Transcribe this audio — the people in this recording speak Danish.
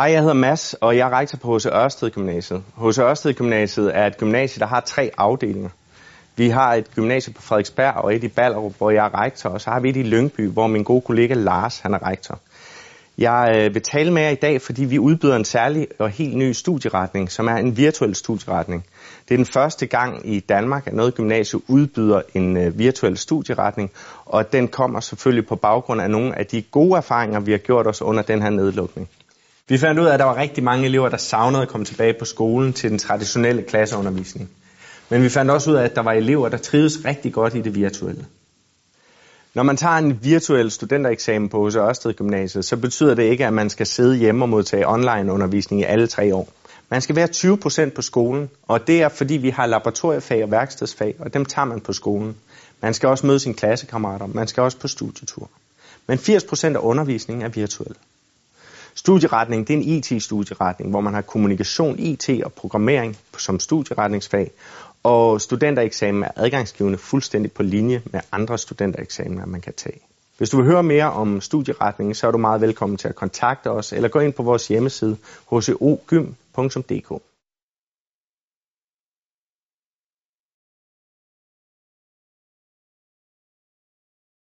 Hej, jeg hedder Mads, og jeg er rektor på H.C. Ørsted Gymnasiet. H.C. Ørsted Gymnasiet er et gymnasie, der har tre afdelinger. Vi har et gymnasie på Frederiksberg og et i Ballerup, hvor jeg er rektor, og så har vi et i Lyngby, hvor min gode kollega Lars han er rektor. Jeg øh, vil tale med jer i dag, fordi vi udbyder en særlig og helt ny studieretning, som er en virtuel studieretning. Det er den første gang i Danmark, at noget gymnasie udbyder en øh, virtuel studieretning, og den kommer selvfølgelig på baggrund af nogle af de gode erfaringer, vi har gjort os under den her nedlukning. Vi fandt ud af, at der var rigtig mange elever, der savnede at komme tilbage på skolen til den traditionelle klasseundervisning. Men vi fandt også ud af, at der var elever, der trives rigtig godt i det virtuelle. Når man tager en virtuel studentereksamen på hos Ørsted Gymnasiet, så betyder det ikke, at man skal sidde hjemme og modtage online undervisning i alle tre år. Man skal være 20% på skolen, og det er fordi vi har laboratoriefag og værkstedsfag, og dem tager man på skolen. Man skal også møde sine klassekammerater, man skal også på studietur. Men 80% af undervisningen er virtuel. Studieretning det er en IT-studieretning, hvor man har kommunikation, IT og programmering som studieretningsfag, og studentereksamen er adgangsgivende fuldstændig på linje med andre studentereksamener, man kan tage. Hvis du vil høre mere om studieretningen, så er du meget velkommen til at kontakte os eller gå ind på vores hjemmeside hcogym.dk.